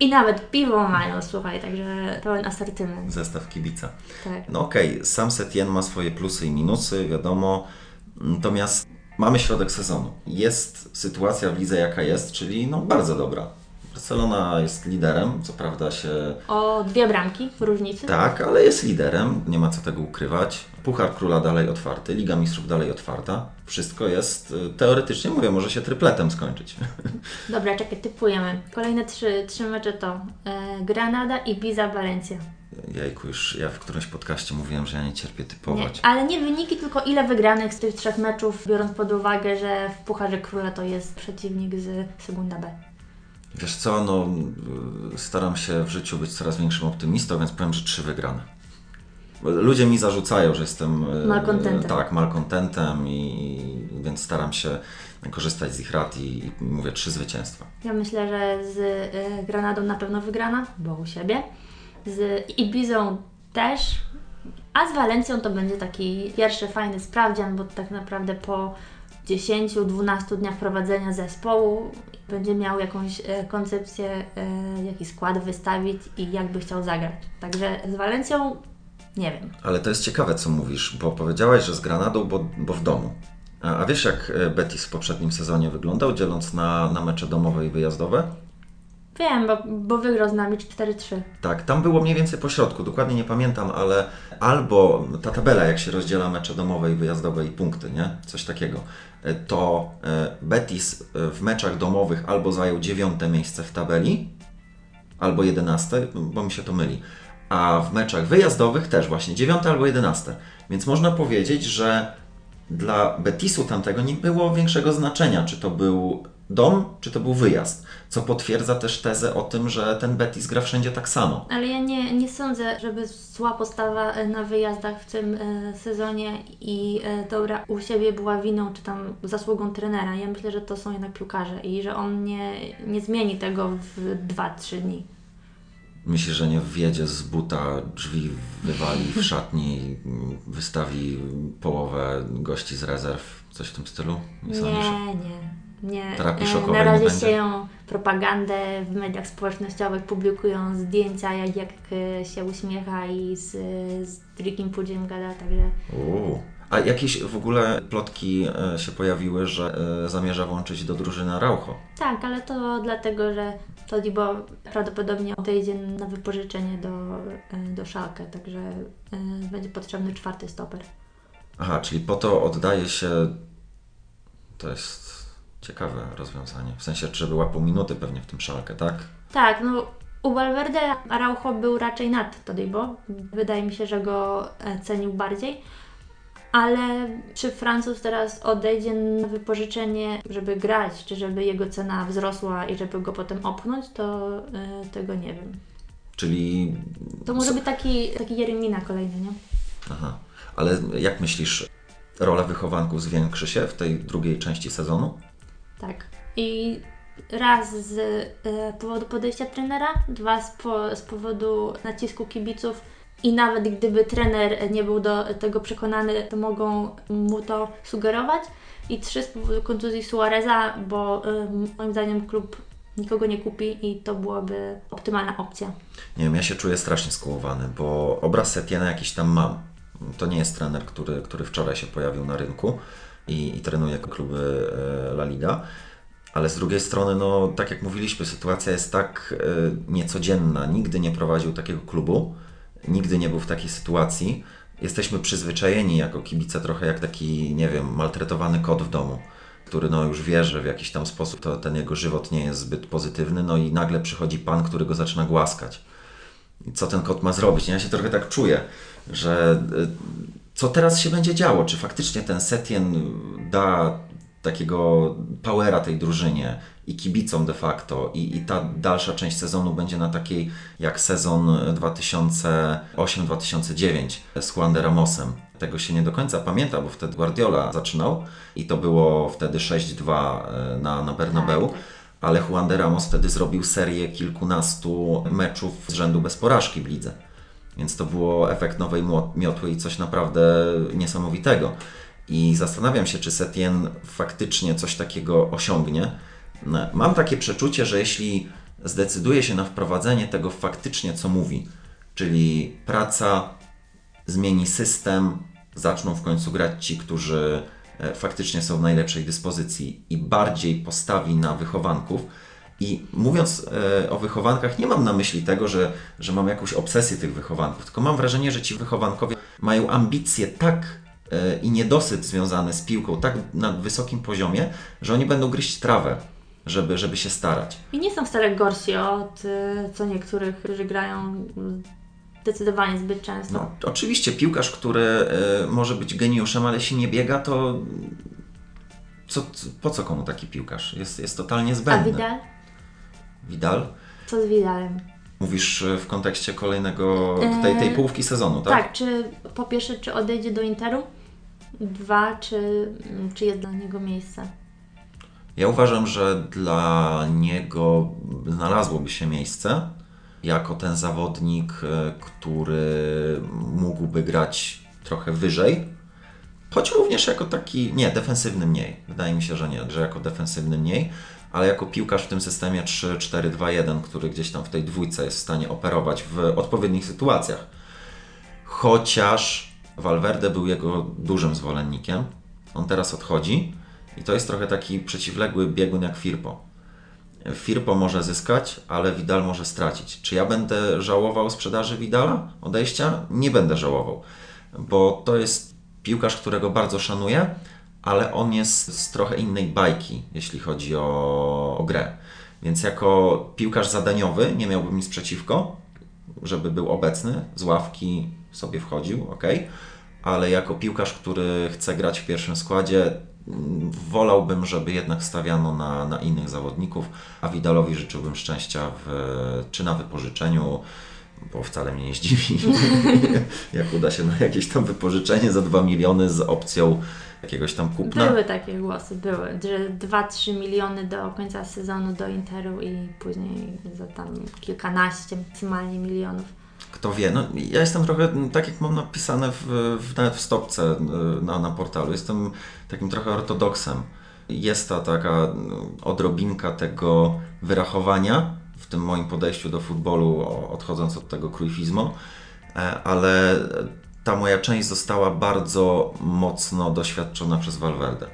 I nawet piwo mają, słuchaj, także pełen asortyment. Zestaw kibica. Tak. No okej, okay. sam Setien ma swoje plusy i minusy, wiadomo. Natomiast mamy środek sezonu. Jest sytuacja w lidze jaka jest, czyli no bardzo dobra. Barcelona jest liderem, co prawda się. O dwie bramki w różnicy? Tak, ale jest liderem, nie ma co tego ukrywać. Puchar Króla dalej otwarty, Liga Mistrzów dalej otwarta. Wszystko jest y, teoretycznie, mówię, może się trypletem skończyć. Dobra, czekaj, typujemy. Kolejne trzy, trzy mecze to e, Granada, Ibiza, Valencia. Jejku, już ja w którymś podcaście mówiłem, że ja nie cierpię Nie, typować. ale nie wyniki, tylko ile wygranych z tych trzech meczów, biorąc pod uwagę, że w Pucharze Króla to jest przeciwnik z Segunda B. Wiesz co, no staram się w życiu być coraz większym optymistą, więc powiem, że trzy wygrane. Ludzie mi zarzucają, że jestem y, Malkontentem. Tak, malkontentem i więc staram się korzystać z ich rad i, i mówię trzy zwycięstwa. Ja myślę, że z y, Granadą na pewno wygrana, bo u siebie. Z Ibizą też, a z Walencją to będzie taki pierwszy fajny sprawdzian, bo tak naprawdę po 10-12 dniach prowadzenia zespołu będzie miał jakąś e, koncepcję, e, jaki skład wystawić i jak by chciał zagrać. Także z Walencją nie wiem. Ale to jest ciekawe, co mówisz, bo powiedziałaś, że z Granadą, bo, bo w domu. A, a wiesz, jak e, Betis w poprzednim sezonie wyglądał, dzieląc na, na mecze domowe i wyjazdowe? Wiem, bo, bo wygrał z nami 4-3. Tak, tam było mniej więcej po środku, dokładnie nie pamiętam, ale albo ta tabela, jak się rozdziela mecze domowe i wyjazdowe i punkty, nie? Coś takiego, e, to e, Betis e, w meczach domowych albo zajął dziewiąte miejsce w tabeli, albo jedenaste, bo mi się to myli. A w meczach wyjazdowych też właśnie dziewiąte albo jedenaste. Więc można powiedzieć, że dla Betisu tamtego nie było większego znaczenia, czy to był dom, czy to był wyjazd. Co potwierdza też tezę o tym, że ten Betis gra wszędzie tak samo. Ale ja nie, nie sądzę, żeby zła postawa e, na wyjazdach w tym e, sezonie i e, dobra u siebie była winą czy tam zasługą trenera. Ja myślę, że to są jednak piłkarze i że on nie, nie zmieni tego w 2-3 dni. Myślisz, że nie wjedzie z buta, drzwi wywali w szatni, wystawi połowę gości z rezerw, coś w tym stylu? Nie, sądzisz? nie. Nie, Terapii E, szokowej na razie sieją propagandę w mediach społecznościowych, publikują zdjęcia, jak, jak się uśmiecha i z, z Rickiem Pudziem gada, także Uuu. A jakieś w ogóle plotki e, się pojawiły, że e, zamierza włączyć do drużyny Araujo? Tak, ale to dlatego, że Todibo prawdopodobnie odejdzie na wypożyczenie do, do Szalkę, także będzie potrzebny czwarty stoper. Aha, czyli po to oddaje się. To jest ciekawe rozwiązanie. W sensie, żeby łapał minuty pewnie w tym szalkę, tak? Tak, no u Valverde Araujo był raczej nad Todibo. Wydaje mi się, że go e, cenił bardziej. Ale czy Francuz teraz odejdzie na wypożyczenie, żeby grać, czy żeby jego cena wzrosła i żeby go potem opchnąć, to e, tego nie wiem. Czyli. To może być taki, taki Jeremina kolejny, nie? Aha. Ale jak myślisz, rola wychowanków zwiększy się w tej drugiej części sezonu? Tak. I raz z e, powodu podejścia trenera, dwa z, po, z powodu nacisku kibiców i nawet gdyby trener nie był do tego przekonany, to mogą mu to sugerować. I trzy z powodu kontuzji Suareza, bo e, moim zdaniem klub nikogo nie kupi i to byłaby optymalna opcja. Nie wiem, ja się czuję strasznie skołowany, bo obraz Setiena jakiś tam mam. To nie jest trener, który, który wczoraj się pojawił na rynku i, i trenuje kluby e, La Liga. Ale z drugiej strony, no tak jak mówiliśmy, sytuacja jest tak e, niecodzienna. Nigdy nie prowadził takiego klubu, nigdy nie był w takiej sytuacji. Jesteśmy przyzwyczajeni jako kibice trochę jak taki, nie wiem, maltretowany kot w domu, który no już wie, że w jakiś tam sposób to, ten jego żywot nie jest zbyt pozytywny, no i nagle przychodzi pan, który go zaczyna głaskać. Co ten kot ma zrobić? Ja się trochę tak czuję, że y, co teraz się będzie działo? Czy faktycznie ten Setien da takiego powera tej drużynie i kibicom de facto i, i ta dalsza część sezonu będzie na takiej jak sezon 2008-2009 z Juan de Ramosem. Tego się nie do końca pamięta, bo wtedy Guardiola zaczynał i to było wtedy 6-2 na, na Bernabeu. Tak, tak. Ale Juan de Ramos wtedy zrobił serię kilkunastu meczów z rzędu bez porażki w lidze. Więc to było efekt nowej miotły i coś naprawdę niesamowitego. I zastanawiam się, czy Setien faktycznie coś takiego osiągnie. No, Mam takie przeczucie, że jeśli zdecyduje się na wprowadzenie tego faktycznie, co mówi, czyli praca, zmieni system, zaczną w końcu grać ci, którzy e, faktycznie są w najlepszej dyspozycji i bardziej postawi na wychowanków. I mówiąc e, o wychowankach, nie mam na myśli tego, że, że mam jakąś obsesję tych wychowanków, tylko mam wrażenie, że ci wychowankowie mają ambicje tak e, i niedosyt związany z piłką tak na wysokim poziomie, że oni będą gryźć trawę, żeby, żeby się starać. I nie są wcale gorsi od y, co niektórych, którzy grają Zdecydowanie zbyt często. No, oczywiście piłkarz, który może być geniuszem, ale jeśli nie biega, to co, po co komu taki piłkarz? Jest, jest totalnie A zbędny. Vidal? Vidal? Co z Vidalem? Mówisz y, w kontekście kolejnego, tej, tej Eee, połówki sezonu, tak? Tak, czy po pierwsze, czy odejdzie do Interu? Dwa, czy, mm, czy jest dla niego miejsce? Ja uważam, że dla niego znalazłoby się miejsce jako ten zawodnik, e, który mógłby grać trochę wyżej, choć również jako taki, nie, defensywny mniej. Wydaje mi się, że nie, że jako defensywny mniej, ale jako piłkarz w tym systemie 3-4-2-1, który gdzieś tam w tej dwójce jest w stanie operować w odpowiednich sytuacjach. Chociaż Valverde był jego dużym zwolennikiem, on teraz odchodzi i to jest trochę taki przeciwległy biegun jak Firpo. Firpo może zyskać, ale Vidal może stracić. Czy ja będę żałował sprzedaży Vidala, odejścia? Nie będę żałował, bo to jest piłkarz, którego bardzo szanuję, ale on jest z trochę innej bajki, jeśli chodzi o, o grę. Więc jako piłkarz zadaniowy nie miałbym nic przeciwko, żeby był obecny, z ławki sobie wchodził, ok, ale jako piłkarz, który chce grać w pierwszym składzie, wolałbym, żeby jednak stawiano na, na innych zawodników, a Widalowi życzyłbym szczęścia w, czy na wypożyczeniu, bo wcale mnie nie zdziwi, jak uda się na jakieś tam wypożyczenie za 2 miliony z opcją jakiegoś tam kupna. Były takie głosy, były, że 2-3 miliony do końca sezonu do Interu i później za tam kilkanaście maksymalnie milionów. Kto wie, no ja jestem trochę, tak jak mam napisane w, w, nawet w stopce y, na, na portalu, jestem takim trochę ortodoksem. Jest ta taka odrobinka tego wyrachowania w tym moim podejściu do futbolu, odchodząc od tego krójfizmu, e, ale ta moja część została bardzo mocno doświadczona przez Valverde.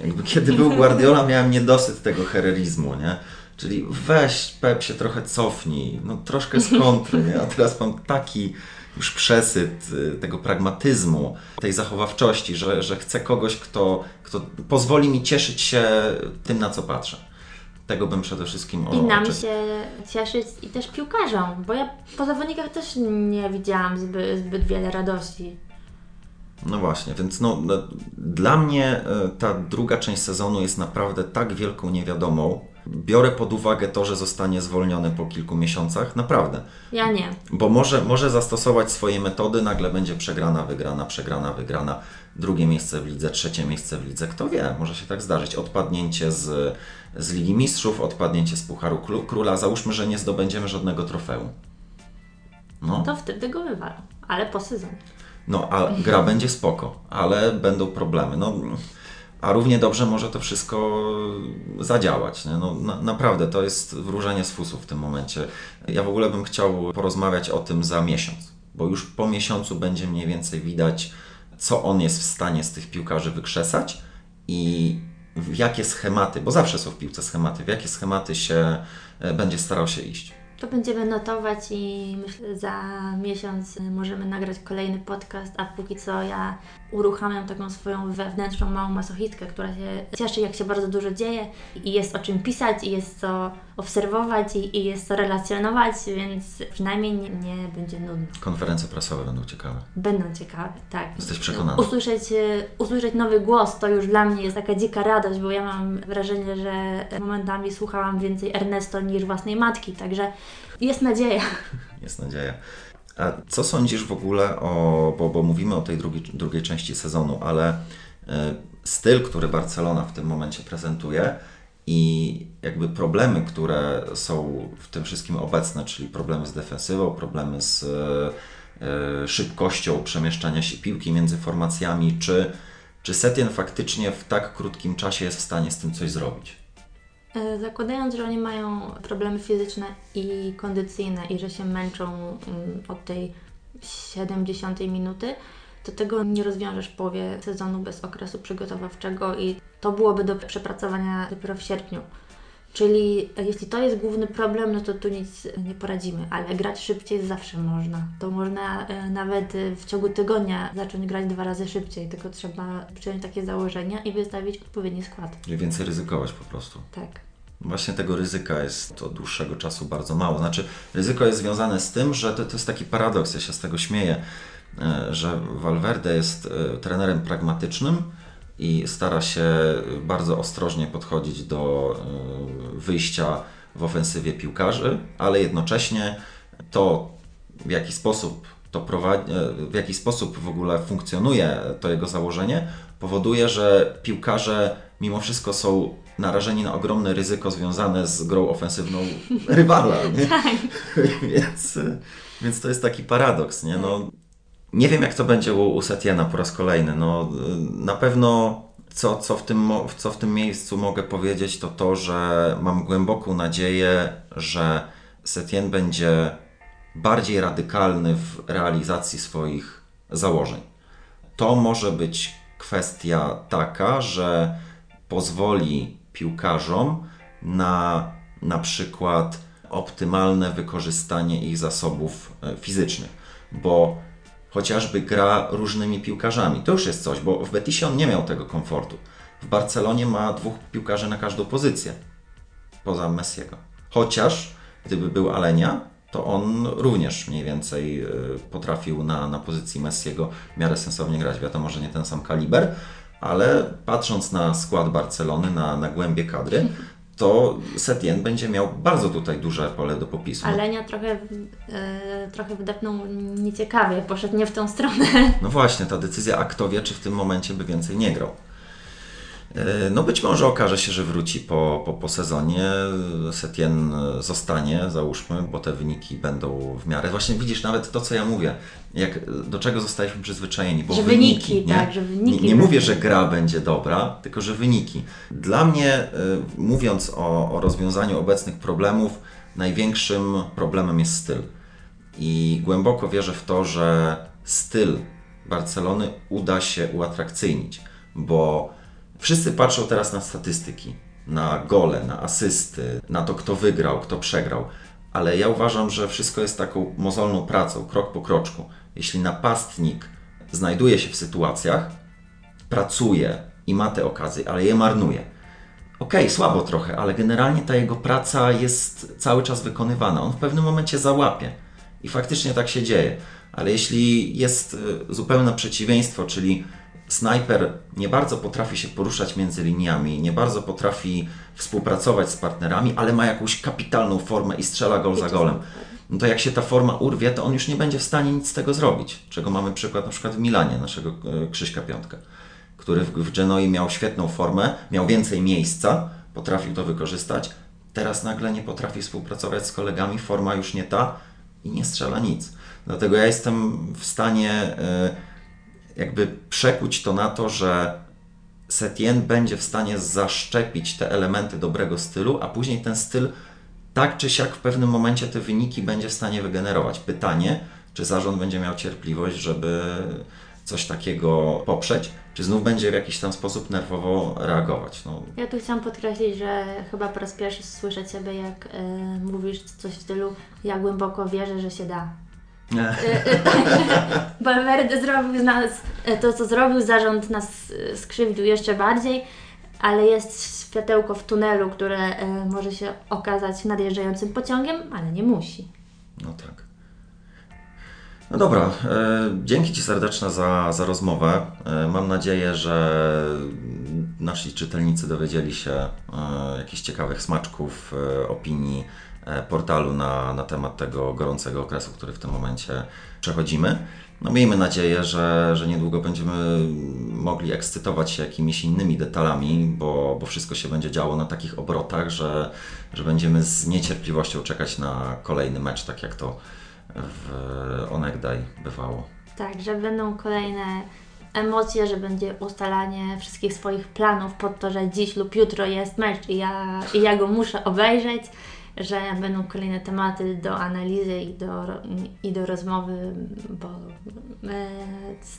Jakby kiedy był Guardiola, miałem niedosyt tego hererizmu, nie? Czyli weź Pep się trochę cofnij, no troszkę z kontry, nie? A teraz mam taki już przesyt y, tego pragmatyzmu, tej zachowawczości, że, że chcę kogoś, kto, kto pozwoli mi cieszyć się tym, na co patrzę. Tego bym przede wszystkim I nam się cieszyć i też piłkarzom, bo ja po zawodnikach też nie widziałam zbyt, zbyt wiele radości. No właśnie, więc no, no, dla mnie e, ta druga część sezonu jest naprawdę tak wielką niewiadomą. Biorę pod uwagę to, że zostanie zwolniony po kilku miesiącach, naprawdę. Ja nie. Bo może, może zastosować swoje metody, nagle będzie przegrana, wygrana, przegrana, wygrana, drugie miejsce w lidze, trzecie miejsce w lidze. Kto wie, może się tak zdarzyć. Odpadnięcie z, z Ligi Mistrzów, odpadnięcie z Pucharu Król- Króla. Załóżmy, że nie zdobędziemy żadnego trofeum. No. To wtedy go wywalą, ale po sezonie. No, a gra będzie spoko, ale będą problemy. No, a równie dobrze może to wszystko zadziałać. Nie? No, na, naprawdę to jest wróżenie z fusów w tym momencie. Ja w ogóle bym chciał porozmawiać o tym za miesiąc, bo już po miesiącu będzie mniej więcej widać, co on jest w stanie z tych piłkarzy wykrzesać i w jakie schematy, bo zawsze są w piłce schematy, w jakie schematy się e, będzie starał się iść. To będziemy notować i myślę, za miesiąc możemy nagrać kolejny podcast, a póki co ja uruchamiam taką swoją wewnętrzną małą masochistkę, która się cieszy, jak się bardzo dużo dzieje i jest o czym pisać, i jest co obserwować, i, i jest co relacjonować, więc przynajmniej nie, nie będzie nudno. Konferencje prasowe będą ciekawe. Będą ciekawe, tak. Jesteś przekonana? Usłyszeć, y, usłyszeć nowy głos to już dla mnie jest taka dzika radość, bo ja mam wrażenie, że momentami słuchałam więcej Ernesto niż własnej matki, także jest nadzieja. Jest nadzieja. A co sądzisz w ogóle o, bo, bo mówimy o tej drugiej, drugiej części sezonu, ale y, styl, który Barcelona w tym momencie prezentuje i jakby problemy, które są w tym wszystkim obecne, czyli problemy z defensywą, problemy z y, y, szybkością przemieszczania się piłki między formacjami, czy, czy Setien faktycznie w tak krótkim czasie jest w stanie z tym coś zrobić? E, Zakładając, że oni mają problemy fizyczne i kondycyjne i że się męczą mm, od tej 70 minuty, to tego nie rozwiążesz w połowie sezonu bez okresu przygotowawczego i to byłoby do przepracowania dopiero w sierpniu. Czyli e, jeśli to jest główny problem, no to tu nic nie poradzimy, ale grać szybciej zawsze można. To można e, nawet w ciągu tygodnia zacząć grać dwa razy szybciej, tylko trzeba przyjąć takie założenia i wystawić odpowiedni skład. Czyli więcej ryzykować po prostu. Tak. Właśnie tego ryzyka jest od dłuższego czasu bardzo mało. Znaczy, ryzyko jest związane z tym, że to, to jest taki paradoks, ja się z tego śmieję, e, że Valverde jest e, trenerem pragmatycznym i stara się bardzo ostrożnie podchodzić do e, wyjścia w ofensywie piłkarzy, ale jednocześnie to, w jaki sposób to prowadzi, w jaki sposób w ogóle funkcjonuje to jego założenie, powoduje, że piłkarze mimo wszystko są narażeni na ogromne ryzyko związane z grą ofensywną rywala. Nie? Tak. więc, więc to jest taki paradoks. Nie? No, nie wiem, jak to będzie u, u Setiena po raz kolejny. No, na pewno co, co, w tym, co w tym miejscu mogę powiedzieć, to to, że mam głęboką nadzieję, że Setien będzie bardziej radykalny w realizacji swoich założeń. To może być kwestia taka, że pozwoli piłkarzom na na przykład optymalne wykorzystanie ich zasobów e, fizycznych, bo chociażby gra różnymi piłkarzami, to już jest coś, bo w Betisie on nie miał tego komfortu. W Barcelonie ma dwóch piłkarzy na każdą pozycję, poza Messiego. Chociaż gdyby był Alenia, to on również mniej więcej e, potrafił na, na pozycji Messiego w miarę sensownie grać. Wiadomo, że nie ten sam kaliber, ale patrząc na skład Barcelony, na, na głębie kadry, to Setien będzie miał bardzo tutaj duże pole do popisu. Alenia trochę, yy, trochę wydepnął nieciekawie, poszedł nie w tą stronę. No właśnie, ta decyzja, a kto wie, czy w tym momencie by więcej nie grał. E, no być może okaże się, że wróci po, po, po sezonie. Setien zostanie, załóżmy, bo te wyniki będą w miarę. Właśnie widzisz nawet to, co ja mówię, jak, do czego zostaliśmy przyzwyczajeni. Bo że wyniki, wyniki nie? tak, że wyniki. Nie, nie mówię, że gra będzie dobra, tylko że wyniki. Dla mnie, y, mówiąc o, o rozwiązaniu obecnych problemów, największym problemem jest styl. I głęboko wierzę w to, że styl Barcelony uda się uatrakcyjnić, bo Wszyscy patrzą teraz na statystyki, na gole, na asysty, na to, kto wygrał, kto przegrał, ale ja uważam, że wszystko jest taką mozolną pracą, krok po kroczku. Jeśli napastnik znajduje się w sytuacjach, pracuje i ma te okazje, ale je marnuje. Okej, okay, słabo trochę, ale generalnie ta jego praca jest cały czas wykonywana. On w pewnym momencie załapie. I faktycznie tak się dzieje. Ale jeśli jest y, zupełne przeciwieństwo, czyli snajper nie bardzo potrafi się poruszać między liniami, nie bardzo potrafi współpracować z partnerami, ale ma jakąś kapitalną formę i strzela gol za golem. No to jak się ta forma urwie, to on już nie będzie w stanie nic z tego zrobić. Czego mamy przykład na przykład w Milanie, naszego e, Krzyśka Piątka, który w Genoi miał świetną formę, miał więcej miejsca, potrafił to wykorzystać. Teraz nagle nie potrafi współpracować z kolegami, forma już nie ta i nie strzela nic. Dlatego ja jestem w stanie yy, jakby przekuć to na to, że Setien będzie w stanie zaszczepić te elementy dobrego stylu, a później ten styl tak czy siak w pewnym momencie te wyniki będzie w stanie wygenerować. Pytanie, czy zarząd będzie miał cierpliwość, żeby coś takiego poprzeć, czy znów będzie w jakiś tam sposób nerwowo reagować. No. Ja tu chciałam podkreślić, że chyba po raz pierwszy słyszę Ciebie, jak y, mówisz coś w stylu ja głęboko wierzę, że się da. Valverde zrobił z nas to, co zrobił, zarząd nas skrzywdził jeszcze bardziej, ale jest światełko w tunelu, które e, może się okazać nadjeżdżającym pociągiem, ale nie musi. No tak. No dobra, e, dzięki Ci serdeczne za, za rozmowę. E, mam nadzieję, że nasi czytelnicy dowiedzieli się e, jakichś ciekawych smaczków, e, opinii E, portalu na, na temat tego gorącego okresu, który w tym momencie przechodzimy. No miejmy nadzieję, że, że niedługo będziemy mogli ekscytować się jakimiś innymi detalami, bo, bo wszystko się będzie działo na takich obrotach, że, że będziemy z niecierpliwością czekać na kolejny mecz, tak jak to w Onegdaj bywało. Tak, że będą kolejne emocje, że będzie ustalanie wszystkich swoich planów pod to, że dziś lub jutro jest mecz i ja, i ja go muszę obejrzeć że będą kolejne tematy do analizy i do, i do rozmowy, bo e, z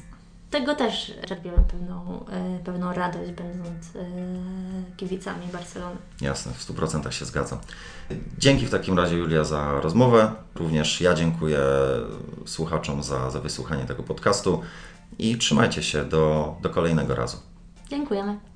tego też czerpiemy pewną, e, pewną radość, będąc e, kibicami Barcelony. Jasne, w 100% się zgadzam. Dzięki w takim razie, Julia, za rozmowę. Również ja dziękuję słuchaczom za, za wysłuchanie tego podcastu i trzymajcie się do, do kolejnego razu. Dziękujemy.